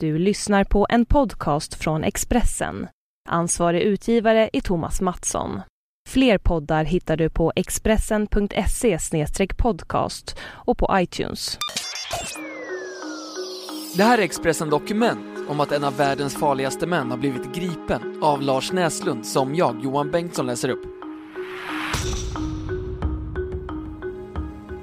Du lyssnar på en podcast från Expressen. Ansvarig utgivare är Thomas Mattsson. Fler poddar hittar du på expressen.se podcast och på iTunes. Det här är Expressen Dokument om att en av världens farligaste män har blivit gripen av Lars Näslund som jag, Johan Bengtsson, läser upp.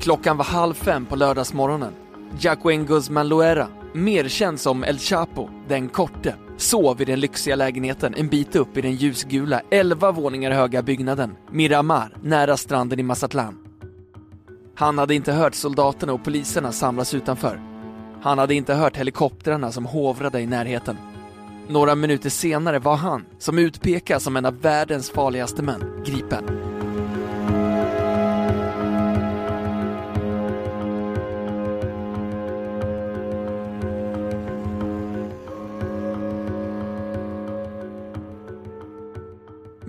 Klockan var halv fem på lördagsmorgonen. Jacqueline Guzman Loera mer känd som El Chapo, den korte, sov i den lyxiga lägenheten en bit upp i den ljusgula, 11 våningar höga byggnaden Miramar, nära stranden i Mazatlan. Han hade inte hört soldaterna och poliserna samlas utanför. Han hade inte hört helikoptrarna som hovrade i närheten. Några minuter senare var han, som utpekas som en av världens farligaste män, gripen.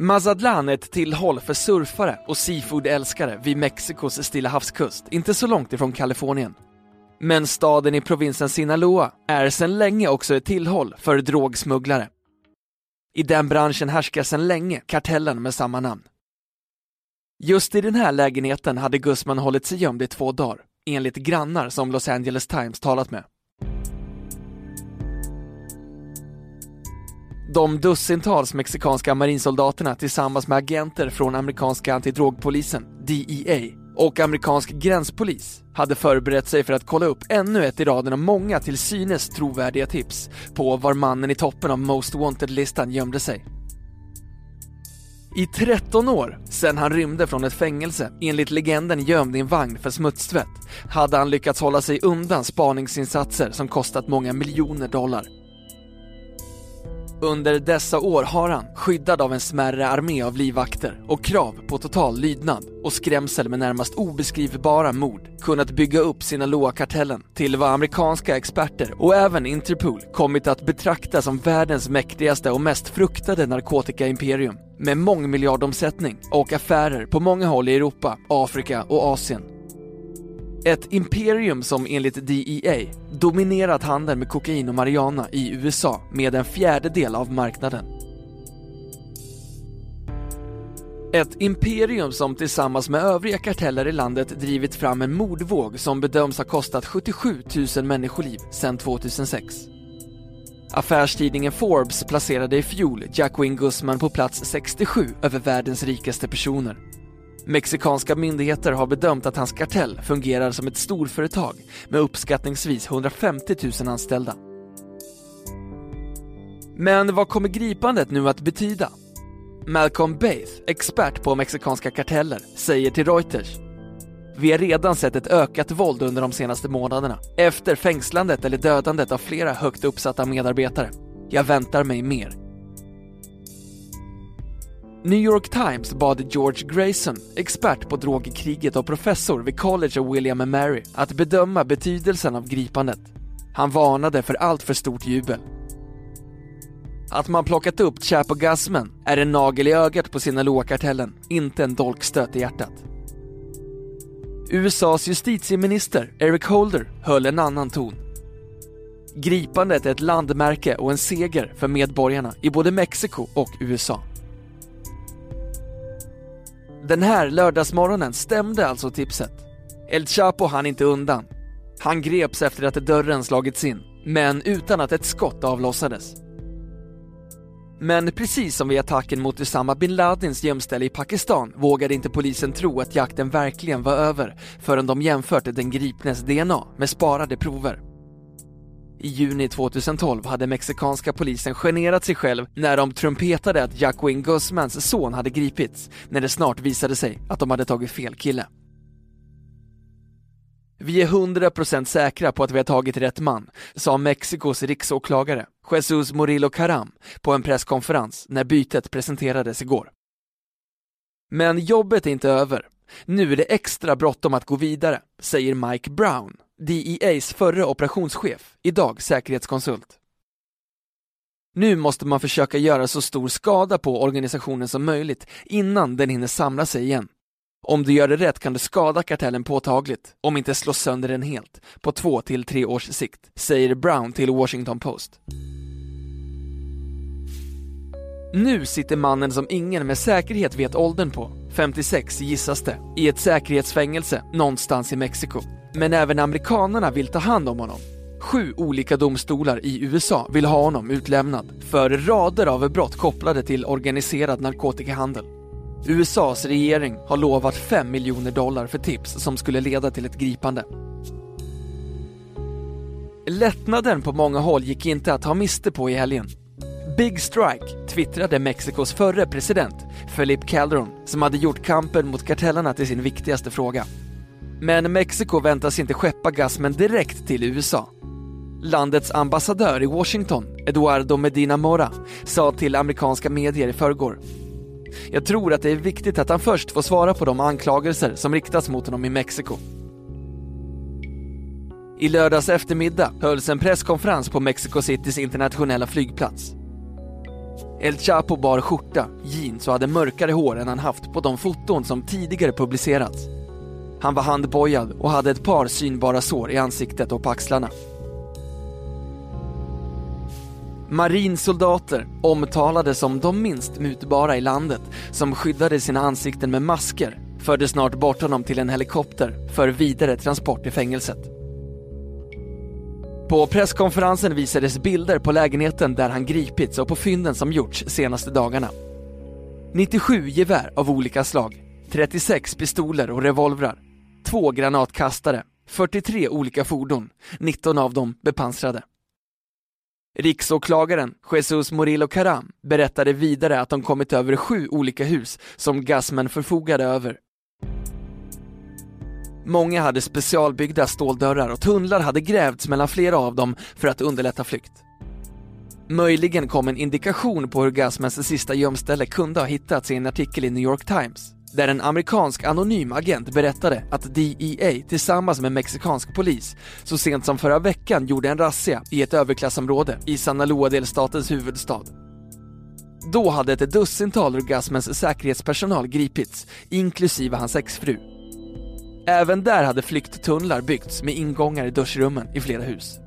Mazatlan är ett tillhåll för surfare och seafoodälskare vid Mexikos Stilla havskust, inte så långt ifrån Kalifornien. Men staden i provinsen Sinaloa är sedan länge också ett tillhåll för drogsmugglare. I den branschen härskar sedan länge kartellen med samma namn. Just i den här lägenheten hade Guzman hållit sig gömd i två dagar, enligt grannar som Los Angeles Times talat med. De dussintals mexikanska marinsoldaterna tillsammans med agenter från amerikanska antidrogpolisen, DEA, och amerikansk gränspolis hade förberett sig för att kolla upp ännu ett i raden av många till synes trovärdiga tips på var mannen i toppen av Most Wanted-listan gömde sig. I 13 år, sedan han rymde från ett fängelse, enligt legenden gömd i en vagn för smutstvätt, hade han lyckats hålla sig undan spaningsinsatser som kostat många miljoner dollar. Under dessa år har han, skyddad av en smärre armé av livvakter och krav på total lydnad och skrämsel med närmast obeskrivbara mord, kunnat bygga upp Sinaloa-kartellen till vad amerikanska experter och även Interpol kommit att betrakta som världens mäktigaste och mest fruktade narkotikaimperium med mångmiljardomsättning och affärer på många håll i Europa, Afrika och Asien. Ett imperium som enligt DEA dominerat handeln med kokain och marijuana i USA med en fjärdedel av marknaden. Ett imperium som tillsammans med övriga karteller i landet drivit fram en mordvåg som bedöms ha kostat 77 000 människoliv sedan 2006. Affärstidningen Forbes placerade i fjol Jacqueline Guzman på plats 67 över världens rikaste personer. Mexikanska myndigheter har bedömt att hans kartell fungerar som ett storföretag med uppskattningsvis 150 000 anställda. Men vad kommer gripandet nu att betyda? Malcolm Baith, expert på mexikanska karteller, säger till Reuters vi har redan sett ett ökat våld under de senaste månaderna efter fängslandet eller dödandet av flera högt uppsatta medarbetare. Jag väntar mig mer. New York Times bad George Grayson, expert på drogkriget och professor vid College of William and Mary, att bedöma betydelsen av gripandet. Han varnade för allt för stort jubel. Att man plockat upp Chapo Guzman är en nagel i ögat på Sinaloa-kartellen, inte en dolkstöt i hjärtat. USAs justitieminister Eric Holder höll en annan ton. Gripandet är ett landmärke och en seger för medborgarna i både Mexiko och USA. Den här lördagsmorgonen stämde alltså tipset. El Chapo hann inte undan. Han greps efter att dörren slagits in, men utan att ett skott avlossades. Men precis som vid attacken mot Usama bin Ladins gömställe i Pakistan vågade inte polisen tro att jakten verkligen var över förrän de jämfört den gripnes DNA med sparade prover. I juni 2012 hade mexikanska polisen generat sig själv när de trumpetade att Jacqueline Guzmans son hade gripits, när det snart visade sig att de hade tagit fel kille. Vi är 100% säkra på att vi har tagit rätt man, sa Mexikos riksåklagare Jesus Murillo Caram på en presskonferens när bytet presenterades igår. Men jobbet är inte över. Nu är det extra bråttom att gå vidare, säger Mike Brown, DEAs förre operationschef, idag säkerhetskonsult. Nu måste man försöka göra så stor skada på organisationen som möjligt innan den hinner samla sig igen. Om du gör det rätt kan du skada kartellen påtagligt, om inte slå sönder den helt, på två till tre års sikt, säger Brown till Washington Post. Nu sitter mannen som ingen med säkerhet vet åldern på, 56 gissas det, i ett säkerhetsfängelse någonstans i Mexiko. Men även amerikanerna vill ta hand om honom. Sju olika domstolar i USA vill ha honom utlämnad för rader av brott kopplade till organiserad narkotikahandel. USAs regering har lovat 5 miljoner dollar för tips som skulle leda till ett gripande. Lättnaden på många håll gick inte att ta miste på i helgen. Big Strike twittrade Mexikos förre president Felipe Calderon som hade gjort kampen mot kartellerna till sin viktigaste fråga. Men Mexiko väntas inte skeppa gasmen direkt till USA. Landets ambassadör i Washington, Eduardo Medina Mora, sa till amerikanska medier i förrgår. Jag tror att det är viktigt att han först får svara på de anklagelser som riktas mot honom i Mexiko. I lördags eftermiddag hölls en presskonferens på Mexico Citys internationella flygplats. El Chapo bar skjorta, jeans och hade mörkare hår än han haft på de foton som tidigare publicerats. Han var handbojad och hade ett par synbara sår i ansiktet och på axlarna. Marinsoldater, omtalade som de minst mutbara i landet, som skyddade sina ansikten med masker, förde snart bort honom till en helikopter för vidare transport till fängelset. På presskonferensen visades bilder på lägenheten där han gripits och på fynden som gjorts senaste dagarna. 97 gevär av olika slag, 36 pistoler och revolvrar, två granatkastare, 43 olika fordon, 19 av dem bepansrade. Riksåklagaren Jesus Morillo Caram berättade vidare att de kommit över sju olika hus som Gassman förfogade över. Många hade specialbyggda ståldörrar och tunnlar hade grävts mellan flera av dem för att underlätta flykt. Möjligen kom en indikation på hur Gassmans sista gömställe kunde ha hittats i en artikel i New York Times där en amerikansk anonym agent berättade att DEA tillsammans med mexikansk polis så sent som förra veckan gjorde en razzia i ett överklassområde i Sinaloa-delstatens huvudstad. Då hade ett dussintal ur Gasmans säkerhetspersonal gripits, inklusive hans exfru. Även där hade flykttunnlar byggts med ingångar i duschrummen i flera hus.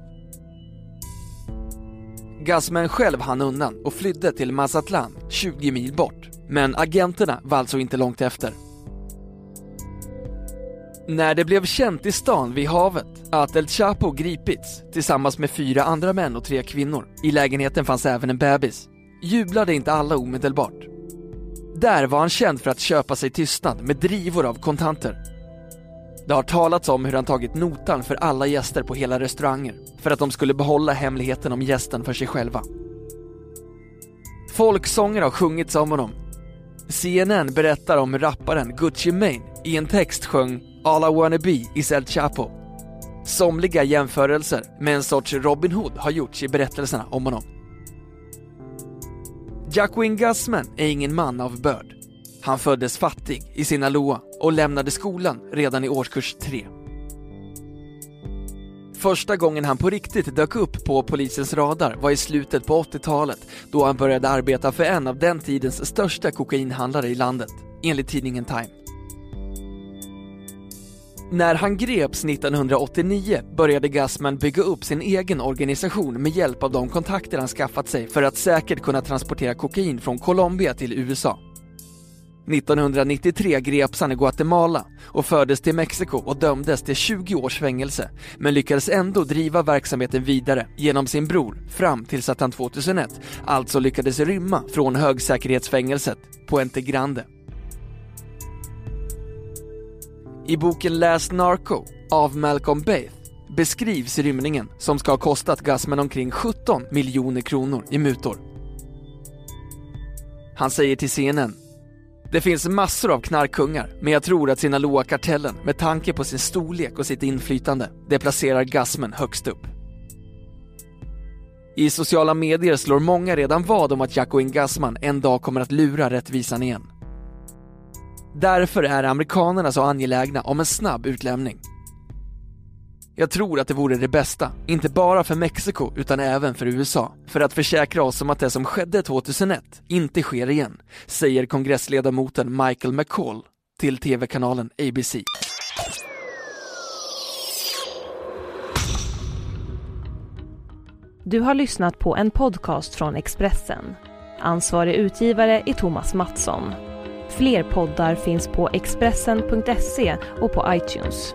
Gazmen själv hann undan och flydde till Mazatlan, 20 mil bort. Men agenterna var alltså inte långt efter. När det blev känt i stan vid havet att El Chapo gripits tillsammans med fyra andra män och tre kvinnor, i lägenheten fanns även en bebis, jublade inte alla omedelbart. Där var han känd för att köpa sig tystnad med drivor av kontanter. Det har talats om hur han tagit notan för alla gäster på hela restauranger för att de skulle behålla hemligheten om gästen för sig själva. Folksånger har sjungits om honom CNN berättar om rapparen Gucci Mane i en text sjöng “All I wanna be is El Chapo”. Somliga jämförelser med en sorts Robin Hood har gjorts i berättelserna om honom. Jacqueline Gassman är ingen man av börd. Han föddes fattig i Sinaloa och lämnade skolan redan i årskurs 3. Första gången han på riktigt dök upp på polisens radar var i slutet på 80-talet då han började arbeta för en av den tidens största kokainhandlare i landet, enligt tidningen Time. När han greps 1989 började Gassman bygga upp sin egen organisation med hjälp av de kontakter han skaffat sig för att säkert kunna transportera kokain från Colombia till USA. 1993 greps han i Guatemala och fördes till Mexiko och dömdes till 20 års fängelse men lyckades ändå driva verksamheten vidare genom sin bror fram tills att han 2001 alltså lyckades rymma från högsäkerhetsfängelset Puente Grande. I boken Last Narco av Malcolm Baith beskrivs rymningen som ska ha kostat Gassman omkring 17 miljoner kronor i mutor. Han säger till CNN det finns massor av knarkkungar, men jag tror att Sinaloa-kartellen, med tanke på sin storlek och sitt inflytande, det placerar gasmen högst upp. I sociala medier slår många redan vad om att Jacqueline Gassman en dag kommer att lura rättvisan igen. Därför är amerikanerna så angelägna om en snabb utlämning. Jag tror att det vore det bästa, inte bara för Mexiko utan även för USA, för att försäkra oss om att det som skedde 2001 inte sker igen, säger kongressledamoten Michael McCall till TV-kanalen ABC. Du har lyssnat på en podcast från Expressen. Ansvarig utgivare är Thomas Mattsson. Fler poddar finns på Expressen.se och på iTunes.